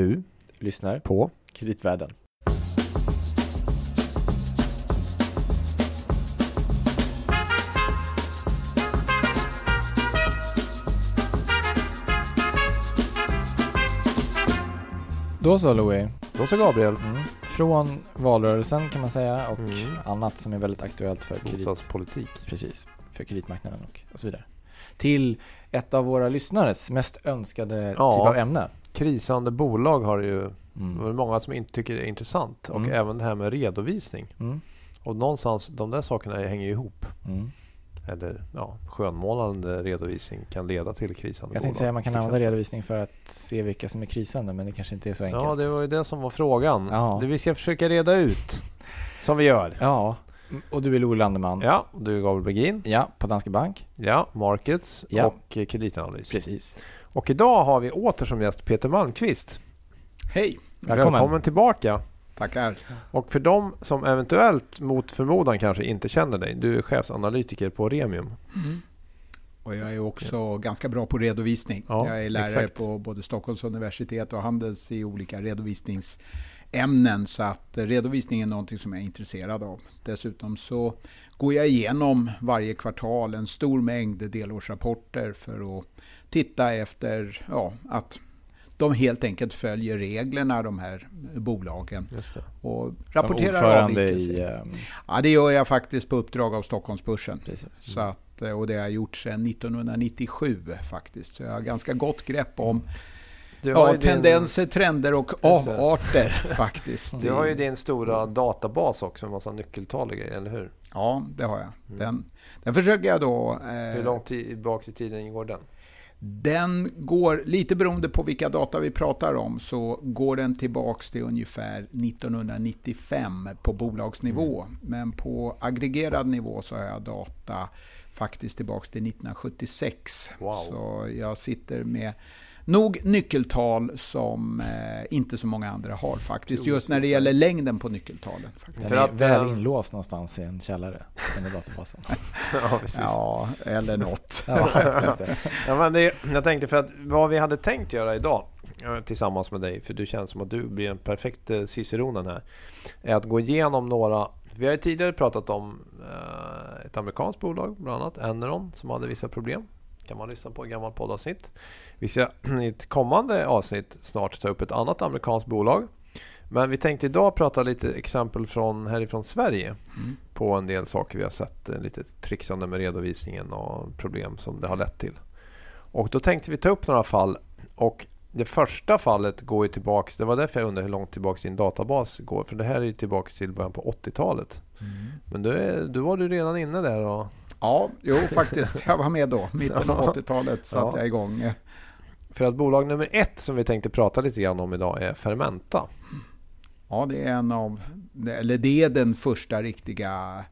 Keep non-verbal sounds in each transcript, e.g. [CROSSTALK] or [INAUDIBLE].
Du lyssnar på Kreditvärlden. Då så Louis. Då så Gabriel. Mm. Från valrörelsen kan man säga och Mm. annat som är väldigt aktuellt för kredit, Bostadspolitik. precis, för kreditmarknaden och, och så vidare. Till ett av våra lyssnares mest önskade Ja. typ av ämne. Krisande bolag har det ju det Mm. är många som inte tycker det är intressant. Och Mm. även det här med redovisning. Mm. Och någonstans, de där sakerna hänger ju ihop. Mm. Eller ja, skönmålande redovisning kan leda till krisande Jag bolag. tänkte säga att man kan använda redovisning för att se vilka som är krisande, men det kanske inte är så enkelt. Ja, det var ju det som var frågan. Ja. Det vi ska försöka reda ut. Som vi gör. Ja, och du är Olof Landeman. Ja, du är Gabriel Bergin. Ja, på Danske Bank. Ja, Markets Ja. och kreditanalys. Precis. Och idag har vi åter som gäst Peter Malmqvist. Hej! Välkommen. Välkommen tillbaka. Tackar. Och för de som eventuellt mot förmodan kanske inte känner dig. Du är chefsanalytiker på Remium. Och jag är också ganska bra på redovisning. Ja, jag är lärare exakt. på både Stockholms universitet och Handels i olika redovisningsämnen. Så att redovisning är någonting som jag är intresserad av. Dessutom så går jag igenom varje kvartal en stor mängd delårsrapporter för att titta efter ja, att de helt enkelt följer reglerna, de här bolagen. Och Som rapporterar ordförande avvikelser. i... ehm, Ja, det gör jag faktiskt på uppdrag av Stockholmsbörsen. precis. Så att, eh, och det har jag gjort sedan 1997 faktiskt. Så jag har ganska gott grepp om Du har ja, din- tendenser, trender och avarter [LAUGHS] faktiskt. Du har ju din stora databas också med massa nyckeltal och grejer, eller hur? Ja, det har jag. Mm. Den, den försöker jag då... Hur Eh, långt tillbaka i tiden går den? Den går, lite beroende på vilka data vi pratar om, så går den tillbaks till ungefär 1995 på bolagsnivå. Mm. Men på aggregerad nivå så har jag data faktiskt tillbaks till 1976. Wow. Så jag sitter med nog nyckeltal som eh, inte så många andra har faktiskt. Just när det gäller längden på nyckeltalen. Faktiskt. Den är väl eh, inlåst någonstans i en källare, den där databasen. [LAUGHS] [LAUGHS] ja, precis. Ja, eller något. [LAUGHS] ja, men det, jag tänkte för att vad vi hade tänkt göra idag eh, tillsammans med dig, för du känns som att du blir en perfekt eh, ciceronen här, är att gå igenom några vi har ju tidigare pratat om ett amerikanskt bolag, bland annat Enron, som hade vissa problem. kan man lyssna på ett gammalt poddavsnitt. Vi ska [CLEARS THROAT] i ett kommande avsnitt snart ta upp ett annat amerikanskt bolag. Men vi tänkte idag prata lite exempel från härifrån Sverige Mm. på en del saker vi har sett. eh, Lite trixande med redovisningen och problem som det har lett till. Och då tänkte vi ta upp några fall. Och det första fallet går ju tillbaks, det var därför jag undrade hur långt tillbaks din databas går. För det här är ju tillbaks till början på 80-talet. Men då, är, då var du redan inne där och Ja, jo faktiskt. Jag var med då. Mitten av [LAUGHS] 80-talet satte Ja. jag igång. För att bolag nummer ett som vi tänkte prata lite grann om idag är Fermenta. Ja, det är en av, eller det är den första riktiga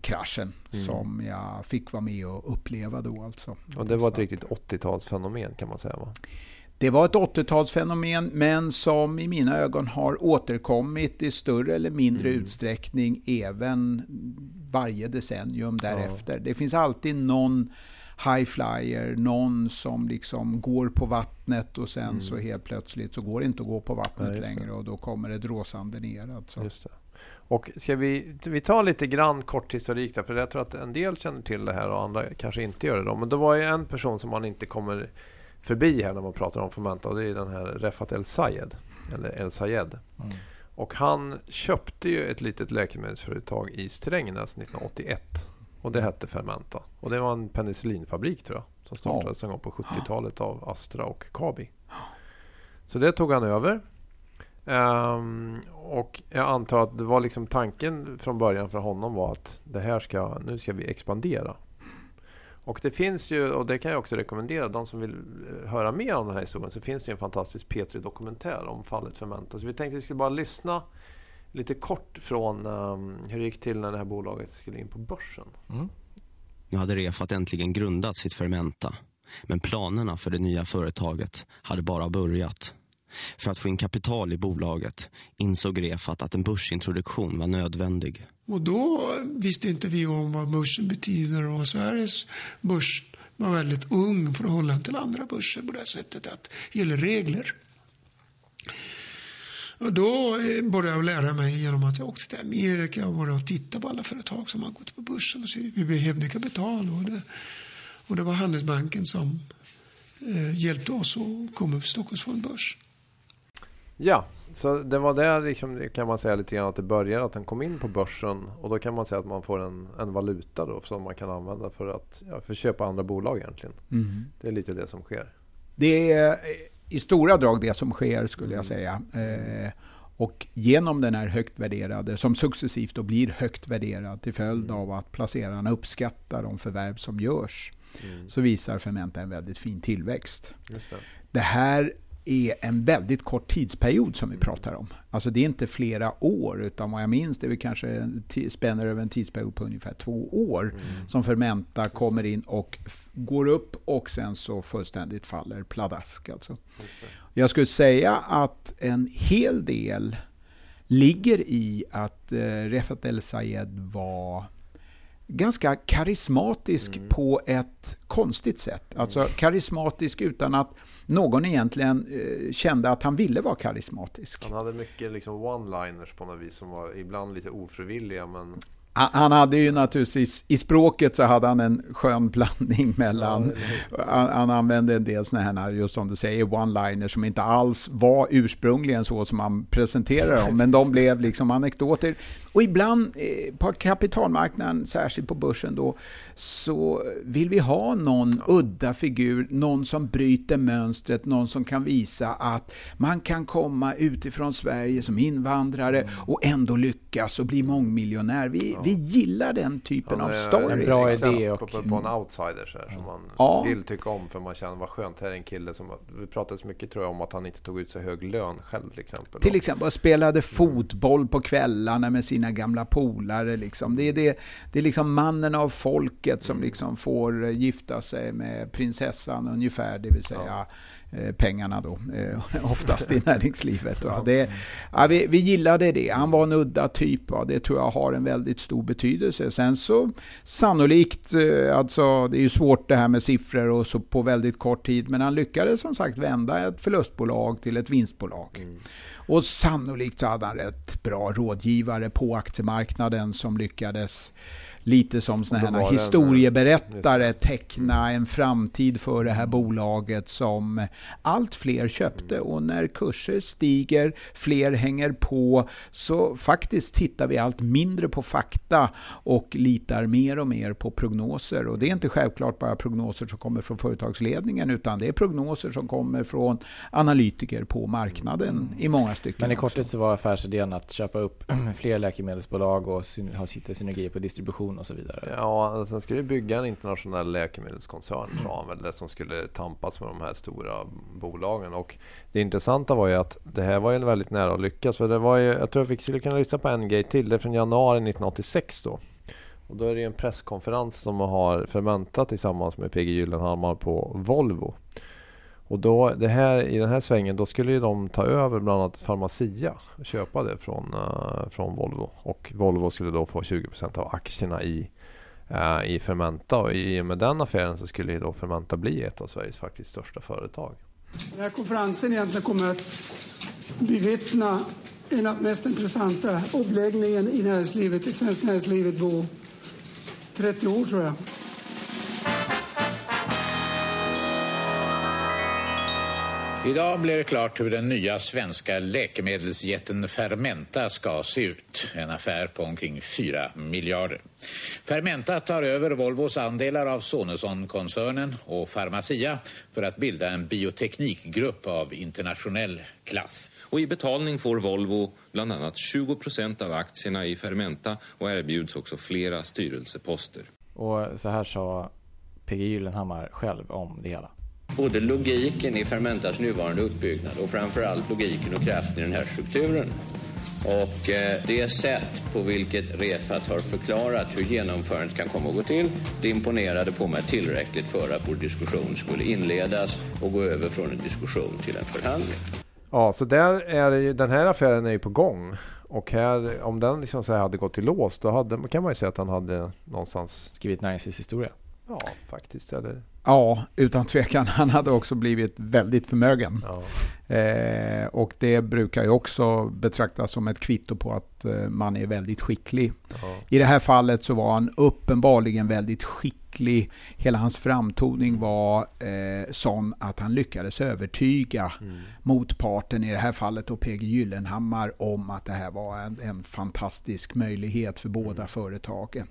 kraschen Mm. som jag fick vara med och uppleva då alltså. Och det var ett riktigt 80-talsfenomen kan man säga va? Det var ett 80-talsfenomen men som i mina ögon har återkommit i större eller mindre Mm. utsträckning även varje decennium därefter. Det finns alltid någon high flyer, någon som liksom går på vattnet och sen Mm. så helt plötsligt så går det inte att gå på vattnet det. längre och då kommer det dråsande ner. Alltså. Och ska vi, vi tar lite grann kort historik där, för jag tror att en del känner till det här och andra kanske inte gör det. Då. Men det var ju en person som man inte kommer förbi här när man pratar om Fermenta och det är den här Refat El Sayed. Eller El Sayed. Mm. Och han köpte ju ett litet läkemedelsföretag i Strängnäs 1981. Och det hette Fermenta. Och det var en penicillinfabrik tror jag. Som startades en gång på 70-talet av Astra och Kabi. Så det tog han över. Ehm, och jag antar att det var liksom tanken från början för honom var att det här ska, nu ska vi expandera. Och det finns ju, och det kan jag också rekommendera, de som vill eh, höra mer om den här historien, så finns det en fantastisk P3-dokumentär om fallet Fermenta. Så vi tänkte att vi skulle bara lyssna lite kort från ehm, hur det gick till när det här bolaget skulle in på börsen. Mm. Nu hade Refat äntligen grundat sitt Fermenta. Men planerna för det nya företaget hade bara börjat. För att få in kapital i bolaget insåg Refat att en börsintroduktion var nödvändig. Och då visste inte vi om vad börsen betyder och Sveriges börs var väldigt ung i förhållande till andra börser på det sättet att det gäller regler. Och då eh, började jag lära mig genom att jag åkte till Amerika och började titta på alla företag som har gått på börsen och se vi behövde kapital. Och det, och det var Handelsbanken som eh, hjälpte oss att komma upp på Stockholms fondbörs. Ja, så det var där liksom, kan man säga lite grann att det började, att den kom in på börsen. Och då kan man säga att man får en, en valuta då som man kan använda för att, ja, för att köpa andra bolag egentligen. Mm. Det är lite det som sker. Det är i stora drag det som sker skulle jag säga. Eh, och genom den här högt värderade, som successivt då blir högt värderad till följd av att placerarna uppskattar de förvärv som görs, Mm. så visar Fermenta en väldigt fin tillväxt. Det. Det här är en väldigt kort tidsperiod som vi pratar om. Alltså det är inte flera år, utan vad jag minns det är vi kanske spänner över en tidsperiod på ungefär två år som Fermenta kommer in och går upp och sen så fullständigt faller pladask. Alltså. Jag skulle säga att en hel del ligger i att eh, Refat El Sayed var ganska karismatisk på ett konstigt sätt. Alltså karismatisk utan att någon egentligen eh, kände att han ville vara karismatisk. Han hade mycket liksom one-liners på något vis som var ibland lite ofrivilliga men Han, hade ju naturligtvis, i språket så hade han en skön blandning [LAUGHS] mellan, han, han använde en del sådana här, just som du säger, one-liners som inte alls var ursprungligen så som han presenterade dem, men de blev liksom anekdoter. Och ibland eh, på kapitalmarknaden, särskilt på börsen då, så vill vi ha någon udda figur, någon som bryter mönstret, någon som kan visa att man kan komma utifrån Sverige som invandrare och ändå lyckas och bli mångmiljonär. Vi, vi gillar den typen av är stories. en bra idé och- på, på en outsider så här, som man Ja. vill tycka om för man känner vad skönt. Här är en kille som... Vi pratade så mycket tror jag om att han inte tog ut så hög lön själv till exempel. Till exempel spelade fotboll på kvällarna med sina gamla polare. Liksom. Det, är det, det är liksom mannen av folket som liksom får gifta sig med prinsessan ungefär, det vill säga eh, pengarna då, eh, [LAUGHS] oftast i [LAUGHS] näringslivet. Va? Det, ja, vi, vi gillade det. Han var en udda typ. Va? Det tror jag har en väldigt stor betydelse. Sen så sannolikt, eh, alltså det är ju svårt det här med siffror och så på väldigt kort tid, men han lyckades som sagt vända ett förlustbolag till ett vinstbolag. Och sannolikt så hade han rätt bra rådgivare på aktiemarknaden som lyckades lite som såna här historieberättare teckna en framtid för det här bolaget som allt fler köpte. Och när kurser stiger, fler hänger på, så faktiskt tittar vi allt mindre på fakta och litar mer och mer på prognoser. Och det är inte självklart bara prognoser som kommer från företagsledningen, utan det är prognoser som kommer från analytiker på marknaden i många stycken. Men i korthet så var affärsidén att köpa upp [CLEARS THROAT] fler läkemedelsbolag och ha sitta synergier på distribution och så vidare. Ja, alltså, sen ska vi bygga en internationell läkemedelskoncern sa han väl. Det som skulle tampas med de här stora bolagen. Och det intressanta var ju att det här var ju väldigt nära att lyckas. För det var ju, jag tror jag fick skulle kunna lyssna på en grej till. Det är från januari 1986 då. Och då är det ju en presskonferens som har Fermenta tillsammans med PG Gyllenhammar på Volvo. Och då, det här, i den här svängen då skulle ju de ta över bland annat Pharmacia och köpa det från, uh, från Volvo. Och Volvo skulle då få 20% av aktierna i, uh, i Fermenta. Och i och med den affären så skulle ju då Fermenta bli ett av Sveriges faktiskt största företag. Den här konferensen egentligen kommer att bevittna en av de mest intressanta uppläggningen i näringslivet, i svenskt näringslivet på 30 år tror jag. Idag blir det klart hur den nya svenska läkemedelsjätten Fermenta ska se ut. En affär på omkring 4 miljarder. Fermenta tar över Volvos andelar av Sonesson-koncernen och Pharmacia för att bilda en bioteknikgrupp av internationell klass. Och i betalning får Volvo bland annat 20 procent av aktierna i Fermenta och erbjuds också flera styrelseposter. Och så här sa PG Gyllenhammar själv om det hela. Både logiken i Fermentas nuvarande uppbyggnad och framförallt logiken och kraften i den här strukturen. Och eh, det sätt på vilket Refat har förklarat hur genomförandet kan komma att gå till, det imponerade på mig tillräckligt för att vår diskussion skulle inledas och gå över från en diskussion till en förhandling. Ja, så där är ju, den här affären är ju på gång. Och här, om den liksom så här hade gått till lås, då hade, kan man ju säga att han hade någonstans Skrivit näringslivshistoria. Ja, faktiskt. Eller? Ja, utan tvekan. Han hade också blivit väldigt förmögen. Ja. Eh, och det brukar ju också betraktas som ett kvitto på att eh, man är väldigt skicklig. Ja. I det här fallet så var han uppenbarligen väldigt skicklig. Hela hans framtoning var eh, sån att han lyckades övertyga Mm. motparten, i det här fallet då PG Gyllenhammar, om att det här var en, en fantastisk möjlighet för båda Mm. företagen.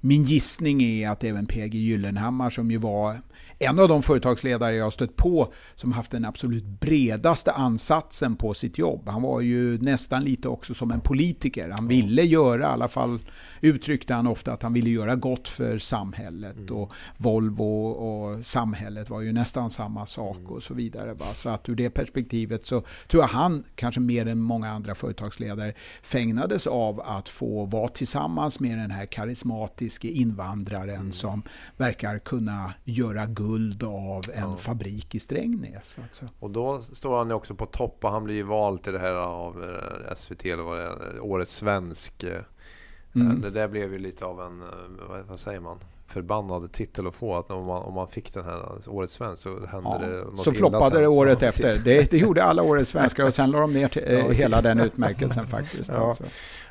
Min gissning är att även PG Gyllenhammar som ju var en av de företagsledare jag har stött på som haft den absolut bredaste ansatsen på sitt jobb. Han var ju nästan lite också som en politiker. Han ville göra, i alla fall uttryckte han ofta att han ville göra gott för samhället. Mm. Och Volvo och samhället var ju nästan samma sak Mm. och så vidare. Va? Så att ur det perspektivet så tror jag han, kanske mer än många andra företagsledare, fägnades av att få vara tillsammans med den här karismatiske invandraren Mm. som verkar kunna göra guld av en fabrik i Strängnäs. Alltså. Och då står han ju också på topp och han blir ju vald till det här av eh, SVT eller vad det är, Årets svensk. eh, Mm. Det där blev ju lite av en, eh, vad, säger man, förbannad titel att få. Att om man, om man fick den här eh, Årets svensk så hände Ja, det något så floppade sen. det året Ja, efter. Det, det gjorde alla årets svenskar och sen la de ner till, eh, Ja, hela den utmärkelsen faktiskt. [LAUGHS] Ja. Alltså.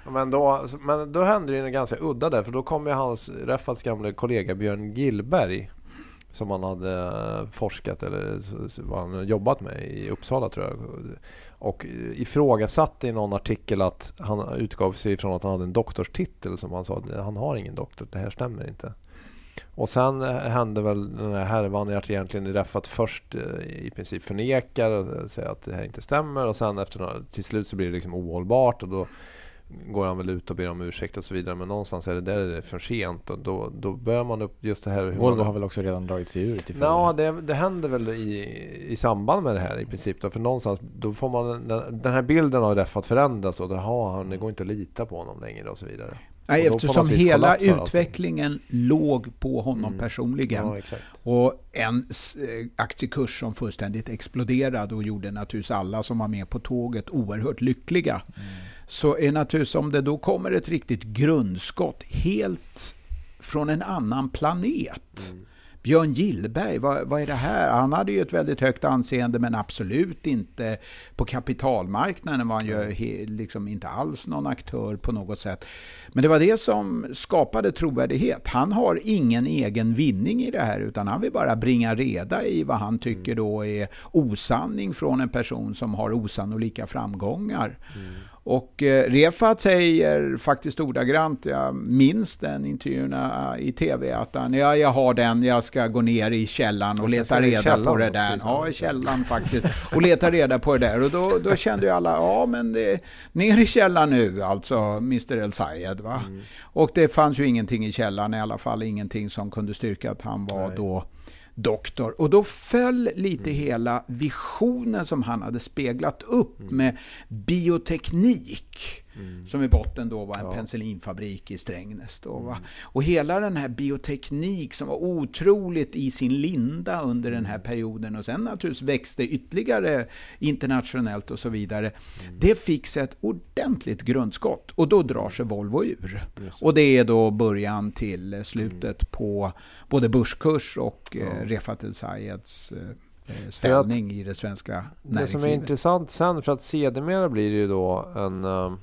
Men då, men då hände det något ganska udda där för då kom ju hans Reffats gamla kollega Björn Gillberg som han hade forskat eller vad han jobbat med i Uppsala tror jag. Och ifrågasatte i någon artikel att han utgav sig ifrån att han hade en doktorstitel som han sa att han har ingen doktor, det här stämmer inte. Och sen eh, hände väl den här härvan att egentligen Reffat först eh, i princip förnekar och säger att det här inte stämmer och sen efter några, till slut så blir det liksom ohållbart och då går han väl ut och ber om ursäkt och så vidare men någonstans är det där för sent och då, då bör man upp just det här hur Volvo man, har väl också redan dragit sig ur Ja, det, det händer väl i, i samband med det här i princip. Då, för någonstans, då får man den, den här bilden av Reffat förändras och då, ha, han, det går inte att lita på honom längre och så vidare. Nej, eftersom hela allting. utvecklingen låg på honom Mm. personligen. Ja. Och en eh, aktiekurs som fullständigt exploderade och gjorde naturligtvis alla som var med på tåget oerhört lyckliga. Så är naturligtvis om det då kommer ett riktigt grundskott helt från en annan planet. Björn Gillberg, vad, vad är det här? Han hade ju ett väldigt högt anseende men absolut inte på kapitalmarknaden var han ju he, liksom inte alls någon aktör på något sätt. Men det var det som skapade trovärdighet. Han har ingen egen vinning i det här utan han vill bara bringa reda i vad han tycker då är osanning från en person som har osannolika framgångar. Och eh, Refat säger faktiskt ordagrant, jag minns den intervjuerna i tv, att han, ja, jag har den, jag ska gå ner i källaren och Och leta reda på det där. Ja, i källaren faktiskt. Och leta reda på det där. Och då, då kände ju alla, ja men det, ner i källaren nu, alltså Mr El Sayed. Va? Mm. Och det fanns ju ingenting i källaren, i alla fall ingenting som kunde styrka att han var Nej. då doktor. Och då föll lite Mm. hela visionen som han hade speglat upp Mm. med bioteknik. Som i botten då var en Ja. Mm. penicillinfabrik i Strängnäs. Då, va? Och hela den här bioteknik som var otroligt i sin linda under den här Mm. perioden och sen naturligtvis växte ytterligare internationellt och så vidare. Mm. Det fick sig ett ordentligt grundskott och då drar sig Volvo ur. Just. Mm. Och det är då början till eh, slutet på både börskurs och eh, Ja. Refat El Sayeds ställning i det svenska Det som näringslivet. är intressant sen, för att sedermera blir det ju då en eh,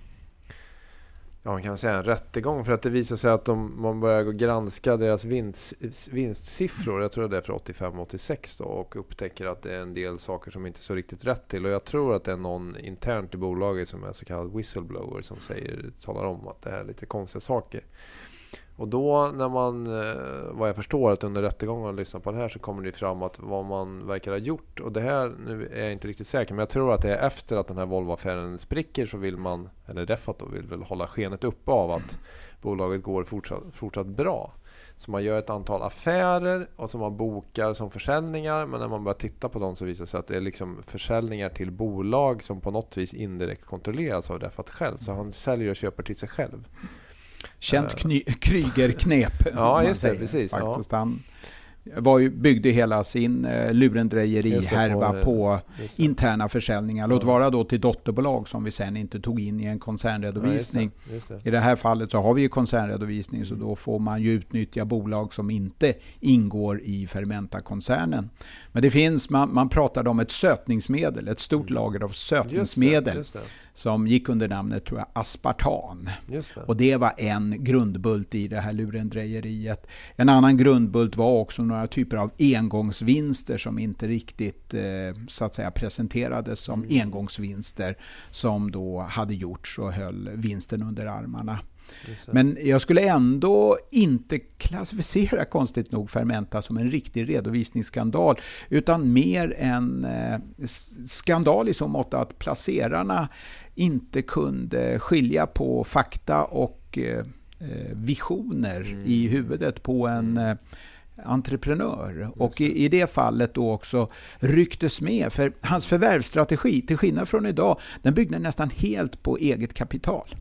Ja, man kan säga en rättegång för att det visar sig att de, man börjar granska deras vinst, vinstsiffror, jag tror det är för 85-86 då, och upptäcker att det är en del saker som inte står så riktigt rätt till. Och jag tror att det är någon internt i bolaget som är så kallad whistleblower som säger, talar om att det här är lite konstiga saker. Och då när man, eh, vad jag förstår, att under rättegången och lyssnar på det här så kommer det fram att vad man verkar ha gjort, och det här, nu är jag inte riktigt säker, men jag tror att det är efter att den här Volvo-affären spricker så vill man, eller Refat då, vill väl hålla skenet uppe av att bolaget går fortsatt, fortsatt bra. Så man gör ett antal affärer och som man bokar som försäljningar. Men när man börjar titta på dem så visar det sig att det är liksom försäljningar till bolag som på något vis indirekt kontrolleras av Refat själv. Så han säljer och köper till sig själv. Känt Eh. kny- Krygerknep. [LAUGHS] Ja, just det, säger, precis, ja. Faktiskt. Han var ju, byggde hela sin eh, lurendrejeri-härva på, på just det. interna försäljningar. Låt Ja. vara då till dotterbolag som vi sen inte tog in i en koncernredovisning. Ja, just det, just det. I det här fallet så har vi ju koncernredovisning så då får man ju utnyttja bolag som inte ingår i Fermenta-koncernen. Men det finns, man, man pratade om ett sötningsmedel, ett stort lager av Mm. Just det, sötningsmedel just det, som gick under namnet tror jag, aspartan. det. Och det var en grundbult i det här lurendrejeriet. En annan grundbult var också några typer av engångsvinster som inte riktigt eh, så att säga presenterades som Mm. engångsvinster som då hade gjorts och höll vinsten under armarna. Men jag skulle ändå inte klassificera konstigt nog Fermenta som en riktig redovisningsskandal utan mer en eh, skandal i så mått att placerarna inte kunde skilja på fakta och eh, eh, visioner i huvudet på en eh, entreprenör. Och i, i det fallet då också rycktes med. För hans förvärvsstrategi, till skillnad från idag, den byggde nästan helt på eget kapital.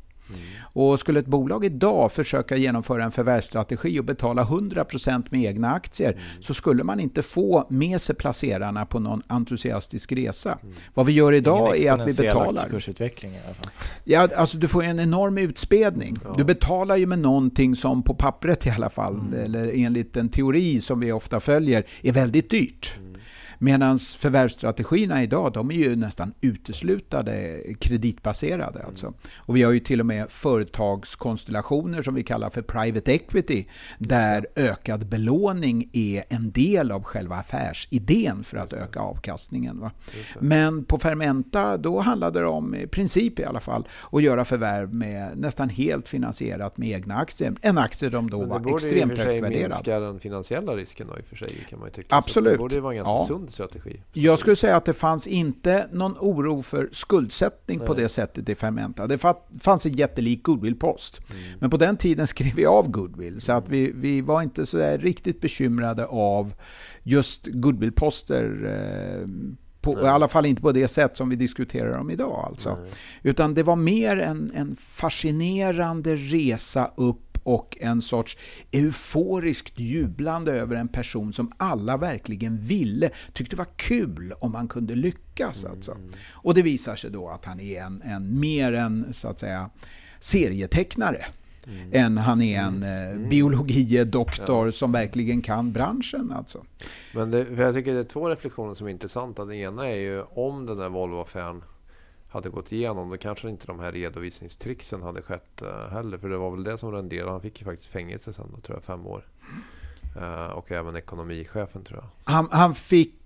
Och skulle ett bolag idag försöka genomföra en förvärvsstrategi och betala 100% med egna aktier så skulle man inte få med sig placerarna på någon entusiastisk resa. Vad vi gör idag är att vi betalar. aktiekursutveckling i alla fall. Ja, alltså du får en enorm utspädning. Ja. Du betalar ju med någonting som på pappret i alla fall, Mm. eller enligt en teori som vi ofta följer, är väldigt dyrt. Medan förvärvsstrategierna idag, de är ju nästan uteslutande kreditbaserade. Mm. Alltså. Och vi har ju till och med företagskonstellationer som vi kallar för private equity, där ökad belåning är en del av själva affärsidén för att öka avkastningen. Va? Det. Men på Fermenta, då handlade det om, i princip i alla fall, att göra förvärv med nästan helt finansierat med egna aktier. En aktie som då Men det var borde ju i extremt och för sig högt värderad. minska den finansiella risken då i och för sig kan man tycka. Så Absolut. det borde vara ganska Ja. sund strategi. Jag skulle säga att det fanns inte någon oro för skuldsättning på Nej. det sättet i Fermenta. Det fa- fanns en jättelik goodwillpost. Mm. Men på den tiden skrev vi av goodwill, så att vi, vi var inte så riktigt bekymrade av just goodwillposter. Eh, på, I alla fall inte på det sätt som vi diskuterar om idag. Alltså. Nej. Utan det var mer en, en fascinerande resa upp och en sorts euforiskt jublande över en person som alla verkligen ville, tyckte var kul om man kunde lyckas. Alltså. Och det visar sig då att han är en, en mer en så att säga serietecknare än han är en eh, biologidoktor som verkligen kan branschen. Alltså. Men det, jag tycker det är två reflektioner som är intressanta. Den ena är ju om den där Volvo-affären hade gått igenom då kanske inte de här redovisningstricksen hade skett eh, heller. För det var väl det som renderade. Han fick ju faktiskt fängelse sen då, tror jag, fem år. Eh, och även ekonomichefen tror jag. Han, han, fick,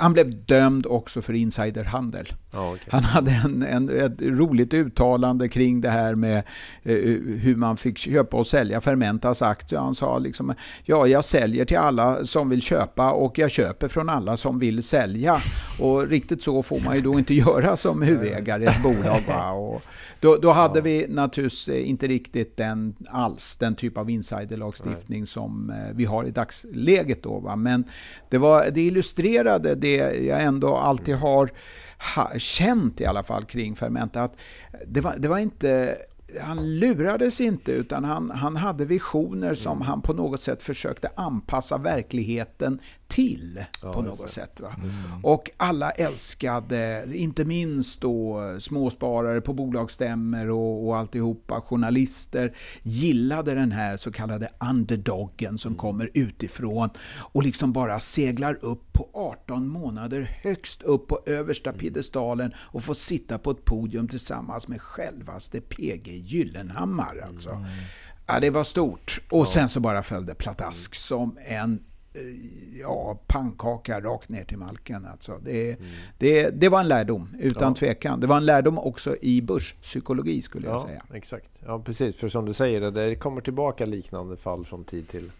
han blev dömd också för insiderhandel. Ja, okej. Han hade en, en, ett roligt uttalande kring det här med eh, hur man fick köpa och sälja Fermentas aktier. Han sa liksom, ja jag säljer till alla som vill köpa och jag köper från alla som vill sälja. Och riktigt så får man ju då inte [LAUGHS] göra som huvudägare i ett bolag. Va? Och då, då hade Ja. vi naturligtvis inte riktigt den alls, den typ av insiderlagstiftning som eh, vi har i dagsläget. Då, va? Men det, var, det illustrerade det jag ändå alltid har ha, känt i alla fall kring Fermenta. Att det, var, det var inte... Han lurades inte utan han, han hade visioner som Mm. han på något sätt försökte anpassa verkligheten till. Ja, på något sätt. Va? Och alla älskade, inte minst då småsparare på bolagsstämmor och, och alltihopa, journalister gillade den här så kallade underdoggen som kommer utifrån och liksom bara seglar upp på 18 månader högst upp på översta piedestalen och får sitta på ett podium tillsammans med självaste PG Gyllenhammar. Alltså. Ja, det var stort. Och sen så bara följde pladask som en eh, ja, pannkaka rakt ner till malken. Alltså. Det, det, det var en lärdom, utan Ja. tvekan. Det var en lärdom också i börspsykologi skulle jag Ja, säga. exakt. Ja, precis. För som du säger, det- kommer tillbaka liknande fall från tid till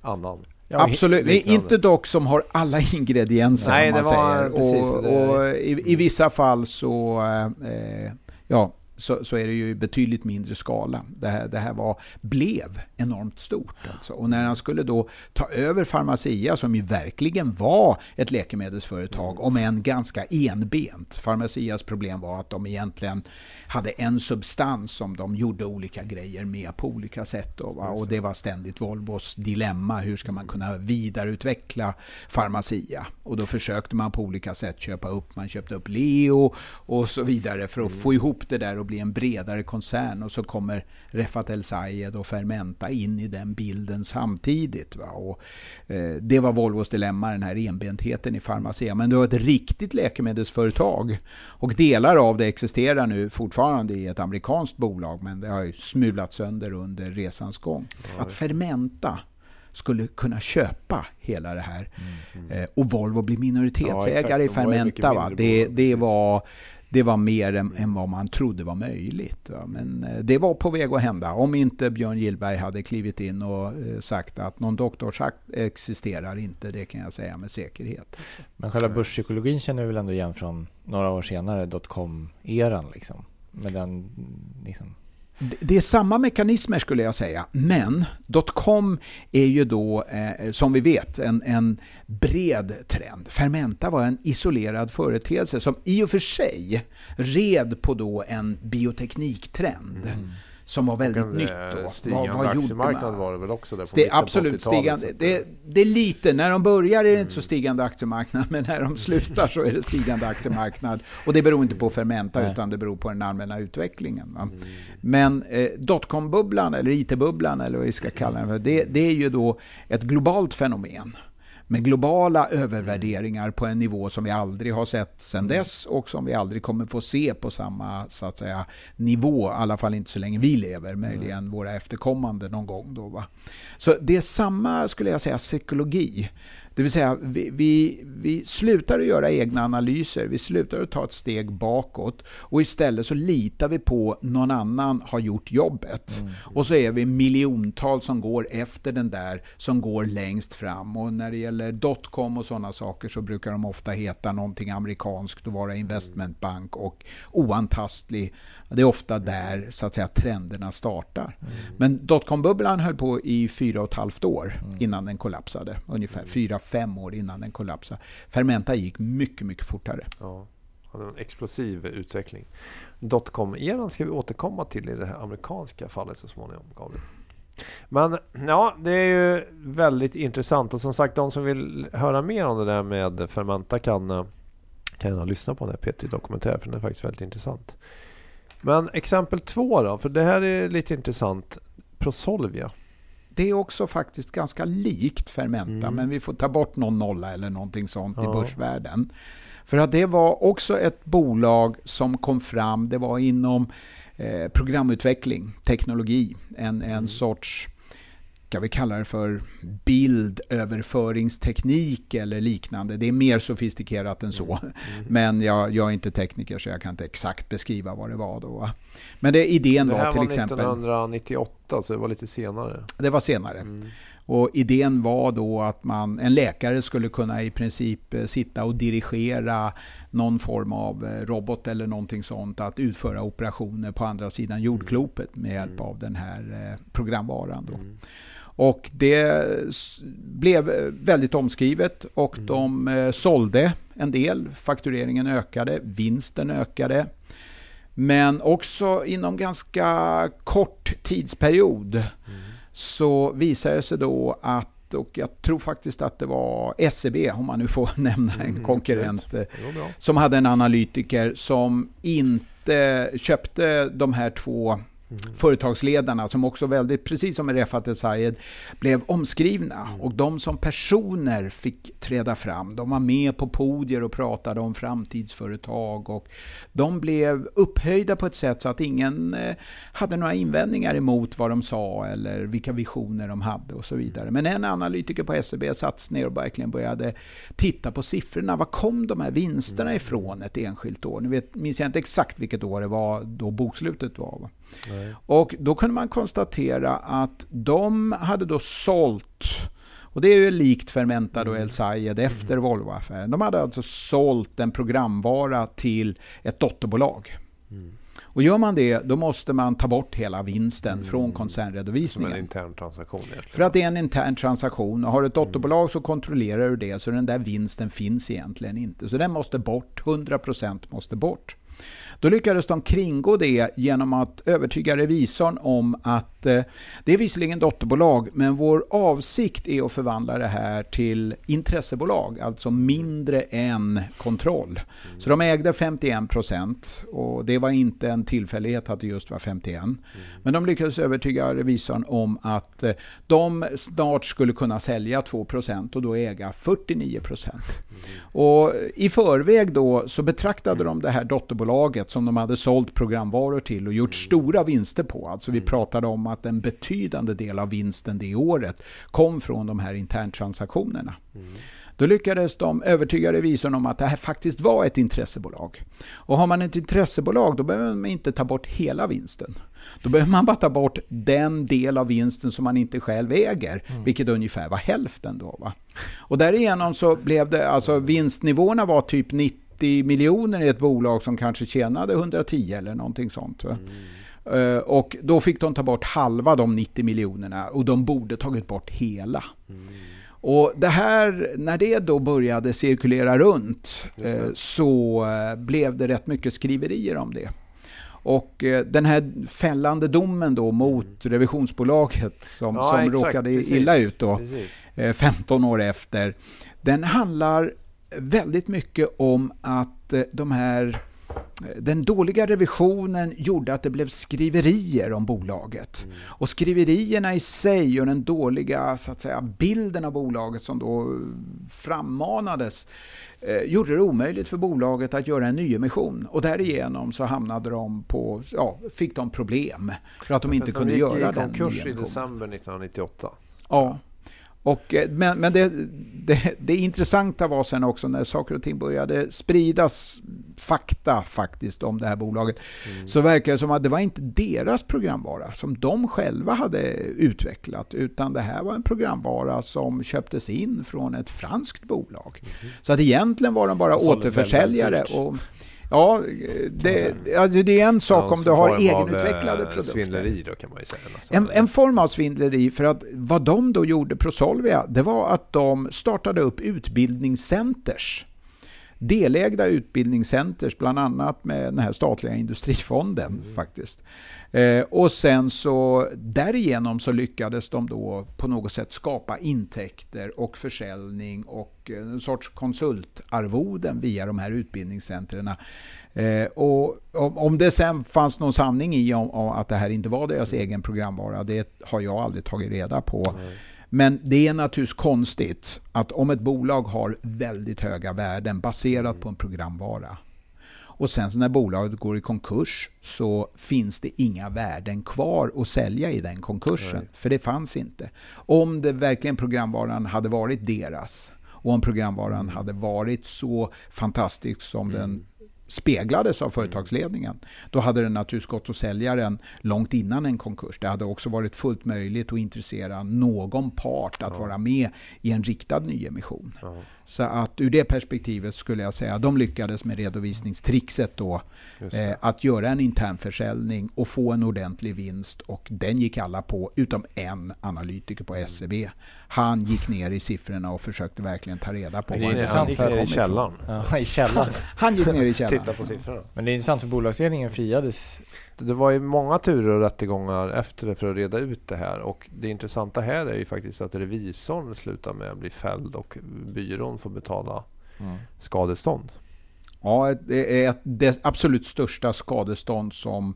annan. Ja, Absolut, liknande. inte dock som har alla ingredienser Nej, som man var säger. precis och, och i, I vissa fall så, eh, ja, så, så, är det ju i betydligt mindre skala. Det här, det här var, blev enormt stort. Alltså. Och när han skulle då ta över Pharmacia, som ju verkligen var ett läkemedelsföretag, om än ganska enbent. Pharmacias problem var att de egentligen hade en substans som de gjorde olika grejer med på olika sätt. Då, och det var ständigt Volvos dilemma. Hur ska man kunna vidareutveckla Pharmacia? Och då försökte man på olika sätt köpa upp. Man köpte upp Leo och så vidare för att mm. få ihop det där och bli en bredare koncern. Och så kommer Refat El Sayed och Fermenta in i den bilden samtidigt. Va? Och, eh, det var Volvos dilemma, den här enbentheten i Pharmacia. Men det var ett riktigt läkemedelsföretag. Och delar av det existerar nu fortfarande i ett amerikanskt bolag. Men det har ju smulat sönder under resans gång. Ja, att Fermenta skulle kunna köpa hela det här. Mm, mm. Eh, och Volvo blir minoritetsägare ja, i Fermenta. Va? Det, det, var, det var mer än, än, vad man trodde var möjligt. Va? Men eh, det var på väg att hända. Om inte Björn Gillberg hade klivit in och eh, sagt att någon doktorsakt existerar inte, det kan jag säga med säkerhet. Men själva börspsykologin känner vi väl ändå igen från några år senare, dotcom-eran liksom? Med den liksom det är samma mekanismer skulle jag säga, men dotcom är ju då, eh, som vi vet, en, en bred trend. Fermenta var en isolerad företeelse som i och för sig red på då en biotekniktrend. Mm som var väldigt en, nytt då. Stigande vad, vad aktiemarknad var det väl också där på Sti Absolut, stigande. Det, det, är lite, när de börjar är det mm. inte så mm. stigande aktiemarknad, men när de slutar så är det stigande aktiemarknad. Och det beror inte på Fermenta, Nej. utan det beror på den allmänna utvecklingen. Mm. Men eh, dotcom-bubblan, eller IT-bubblan, eller vad vi ska kalla den för, det, det är ju då ett globalt fenomen med globala övervärderingar på en nivå som vi aldrig har sett sedan mm. dess och som vi aldrig kommer få se på samma så att säga, nivå, i alla fall inte så länge vi lever, möjligen mm. våra efterkommande någon gång. Då, va? Så det är samma, skulle jag säga, psykologi det vill säga, vi, vi, vi slutar att göra egna analyser, vi slutar att ta ett steg bakåt och istället så litar vi på någon annan har gjort jobbet. Mm. Och så är vi miljontals som går efter den där som går längst fram. Och när det gäller dotcom och sådana saker så brukar de ofta heta någonting amerikanskt och vara investmentbank och oantastlig. Det är ofta där så att säga trenderna startar. Mm. Men dotcom-bubblan höll på i fyra och ett halvt år mm. innan den kollapsade. Ungefär fyra fem år innan den kollapsade. Fermenta gick mycket, mycket fortare. Ja, hade en explosiv utveckling. Dotcom-eran ska vi återkomma till i det här amerikanska fallet så småningom, Gabriel. Men ja, det är ju väldigt intressant och som sagt de som vill höra mer om det där med Fermenta kan, eh, kan gärna lyssna på den här P3 Dokumentär för den är faktiskt väldigt intressant. Men exempel två då, för det här är lite intressant. Prosolvia det är också faktiskt ganska likt Fermenta, mm. men vi får ta bort någon nolla eller någonting sånt ja. i börsvärlden. För att det var också ett bolag som kom fram, det var inom eh, programutveckling, teknologi, en, en mm. sorts ska vi kalla det för bildöverföringsteknik eller liknande. Det är mer sofistikerat än så. Mm. [LAUGHS] Mm. Men jag, jag, är inte tekniker så jag kan inte exakt beskriva vad det var då. Men det, idén det var till var exempel... 1998 så det var lite senare. Det var senare. Mm. Och idén var då att man, en läkare skulle kunna i princip eh, sitta och dirigera någon form av eh, robot eller någonting sånt att utföra operationer på andra sidan jordklotet med hjälp mm. av den här eh, programvaran. Då. Mm. Och det blev väldigt omskrivet och mm. de eh, sålde en del. Faktureringen ökade, vinsten ökade. Men också inom ganska kort tidsperiod mm. så visade det sig då att och jag tror faktiskt att det var SEB, om man nu får [LAUGHS] nämna en mm, konkurrent, eh, som hade en analytiker som inte köpte de här två Mm. Företagsledarna som också väldigt, precis som med Refat El Sayed, blev omskrivna. Mm. Och de som personer fick träda fram. De var med på podier och pratade om framtidsföretag. Och de blev upphöjda på ett sätt så att ingen eh, hade några invändningar emot vad de sa eller vilka visioner de hade och så vidare. Men en analytiker på SEB satt ner och verkligen började titta på siffrorna. Var kom de här vinsterna mm. ifrån ett enskilt år? Nu vet, minns jag inte exakt vilket år det var då bokslutet var. Nej. Och då kunde man konstatera att de hade då sålt och det är ju likt Fermenta och mm. El Sayed efter mm. Volvo-affären. De hade alltså sålt en programvara till ett dotterbolag. Mm. Och Och gör man det, då måste man ta bort hela vinsten mm. från koncernredovisningen. Som en intern transaktion egentligen. För att det är en intern transaktion. Och har du ett dotterbolag så kontrollerar du det, så den där vinsten finns egentligen inte. Så den måste bort, 100% måste bort. Då lyckades de kringgå det genom att övertyga revisorn om att att eh, det är visserligen dotterbolag, men vår avsikt är att förvandla det här till intressebolag, alltså mindre än kontroll. Så de ägde 51 procent och det var inte en tillfällighet att det just var 51. Men de lyckades övertyga revisorn om att eh, de snart skulle kunna sälja 2 procent och då äga 49 procent. Och I förväg då så betraktade de det här dotterbolaget som de hade sålt programvaror till och gjort stora vinster på. Alltså vi pratade om att en betydande del av vinsten det året kom från de här interntransaktionerna. Mm. Då lyckades de övertyga revisorn om att det här faktiskt var ett intressebolag. Och har man ett intressebolag då behöver man inte ta bort hela vinsten. Då behöver man bara ta bort den del av vinsten som man inte själv äger, mm. vilket ungefär var hälften då. Va? Och därigenom så blev det, alltså vinstnivåerna var typ 90 miljoner i ett bolag som kanske tjänade 110 eller någonting sånt. Mm. Uh, och då fick de ta bort halva de 90 miljonerna och de borde tagit bort hela. Mm. Och det här, när det då började cirkulera runt eh, så eh, blev det rätt mycket skriverier om det. Och eh, den här fällande domen då mot mm. revisionsbolaget som, ja, som råkade precis, illa ut då, eh, 15 år efter, den handlar väldigt mycket om att eh, de här den dåliga revisionen gjorde att det blev skriverier om bolaget. Mm. Och skriverierna i sig och den dåliga så att säga, bilden av bolaget som då frammanades eh, gjorde det omöjligt för bolaget att göra en nyemission. Och därigenom så hamnade de på, ja, fick de problem för att de inte kunde göra den nyemissionen. De gick i konkurs i december 1998. Ja. Och, eh, men men det, det, det intressanta var sen också när saker och ting började spridas fakta faktiskt om det här bolaget. Mm. Så verkar det som att det var inte deras programvara som de själva hade utvecklat. Utan det här var en programvara som köptes in från ett franskt bolag. Mm. Så att egentligen var de bara återförsäljare. Och, Ja, det, alltså det är en sak ja, om du har egenutvecklade produkter. Svindleri då kan man ju säga. En, en, form av svindleri, för att vad de då gjorde, Prosolvia, det var att de startade upp utbildningscenters delägda utbildningscenters, bland annat med den här statliga industrifonden mm. faktiskt. Eh, och sen så därigenom så lyckades de då på något sätt skapa intäkter och försäljning och en sorts konsultarvoden via de här utbildningscentren. Eh, och om, om det sen fanns någon sanning i om, om, att det här inte var deras mm. egen programvara, det har jag aldrig tagit reda på. Mm. Men det är naturligtvis konstigt att om ett bolag har väldigt höga värden baserat på en programvara och sen när bolaget går i konkurs så finns det inga värden kvar att sälja i den konkursen. Nej. För det fanns inte. Om det verkligen programvaran hade varit deras och om programvaran mm. hade varit så fantastisk som mm. den speglades av företagsledningen. Då hade den naturligtvis gått att sälja den långt innan en konkurs. Det hade också varit fullt möjligt att intressera någon part att ja. vara med i en riktad nyemission. Ja. Så att ur det perspektivet skulle jag säga att de lyckades med redovisningstrixet då. Eh, att göra en internförsäljning och få en ordentlig vinst. Och den gick alla på, utom en analytiker på SEB. Han gick ner i siffrorna och försökte verkligen ta reda på vad det Han gick ner i källaren. Ja, i källaren. Han gick ner i källaren. [LAUGHS] Titta på siffrorna. Men det är intressant för bolagsledningen friades det var ju många turer och rättegångar efter det för att reda ut det här. Och det intressanta här är ju faktiskt att revisorn slutar med att bli fälld och byrån får betala mm. skadestånd. Ja, det är det absolut största skadestånd som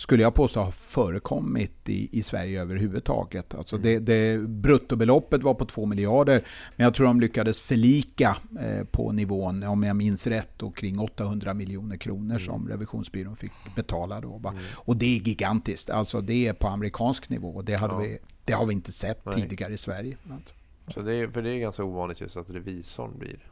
skulle jag påstå har förekommit i, i Sverige överhuvudtaget. Alltså mm. det, det, bruttobeloppet var på 2 miljarder, men jag tror de lyckades förlika eh, på nivån, om jag minns rätt, och kring 800 miljoner kronor mm. som revisionsbyrån fick betala. Då, mm. Och det är gigantiskt, alltså det är på amerikansk nivå. Det, hade ja. vi, det har vi inte sett Nej. tidigare i Sverige. Alltså. Så det är, för det är ganska ovanligt just att revisorn blir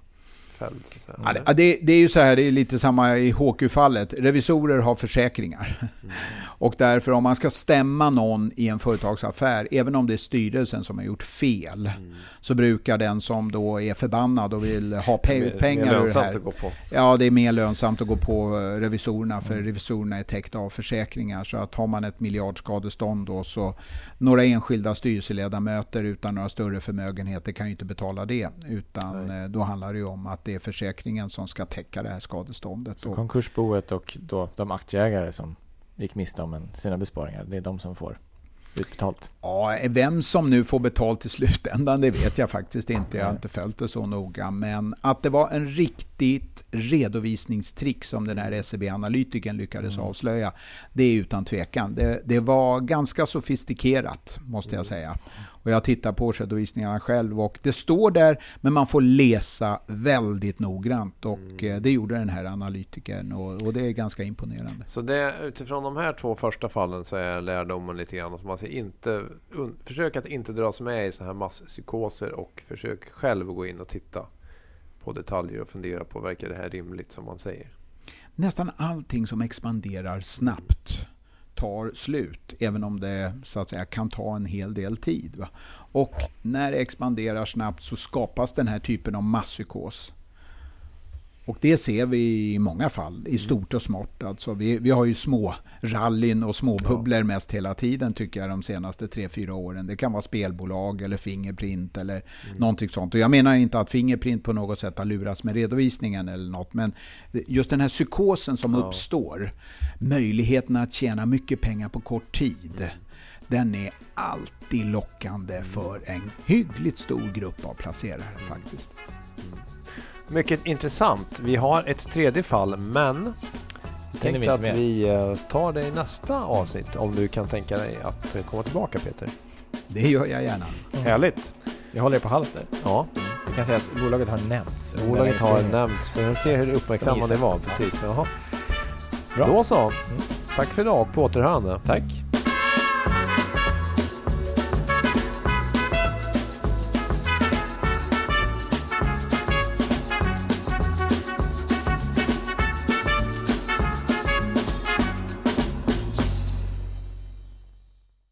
fälld. Så att säga. Ja, det, det, det är ju så här, det är lite samma i HQ-fallet. Revisorer har försäkringar. Mm. [LAUGHS] Och därför om man ska stämma någon i en företagsaffär, även om det är styrelsen som har gjort fel, mm. så brukar den som då är förbannad och vill ha pe mer, pengar mer ur det här. Att gå på. Ja, det är mer lönsamt att gå på revisorerna, för mm. revisorerna är täckta av försäkringar. Så att har man ett miljardskadestånd då, så några enskilda styrelseledamöter utan några större förmögenheter kan ju inte betala det. Utan Nej. Eh, då handlar det ju om att det är försäkringen som ska täcka det här skadeståndet. Så konkursboet och då de aktieägare som gick miste om sina besparingar, det är de som får utbetalt? Ja, vem som nu får betalt i slutändan, det vet jag faktiskt inte. Jag har inte följt det så noga. Men att det var en riktigt redovisningstrick som den här SEB-analytikern lyckades mm. avslöja, det är utan tvekan. Det, det, var ganska sofistikerat, måste jag mm. säga. Och jag tittar på årsredovisningarna själv och det står där, men man får läsa väldigt noggrant. Och mm. Eh, det gjorde den här analytikern och, och, det är ganska imponerande. Så det, utifrån de här två första fallen så är lärdomen lite grann att man ska inte, un, försök att inte dras med i så här masspsykoser och försök själv gå in och titta på detaljer och fundera på, verkar det här rimligt som man säger? Nästan allting som expanderar snabbt tar slut, även om det så att säga, kan ta en hel del tid. Va? Och när det expanderar snabbt så skapas den här typen av masspsykos. Och det ser vi i många fall, i stort och smått. Alltså vi, vi har ju små rallyn och små bubblor mest hela tiden tycker jag de senaste tre fyra åren. Det kan vara spelbolag eller Fingerprint eller mm. någonting sånt. Och jag menar inte att Fingerprint på något sätt har lurats med redovisningen eller något. Men just den här psykosen som ja. uppstår, möjligheten att tjäna mycket pengar på kort tid. Mm. Den är alltid lockande för en hyggligt stor grupp av placerare faktiskt. Mycket intressant. Vi har ett tredje fall, men jag tänkte att vi eh, tar det i nästa avsnitt om du kan tänka dig att eh, komma tillbaka Peter. Det gör jag gärna. Mm. Härligt. Jag håller er på halster. Ja. Vi kan säga att bolaget har nämnts. Bolaget har nämnts. För att se hur uppmärksamma ni var. Precis. Jaha. Bra. Då så. Mm. Tack för idag och på återhörande. Tack.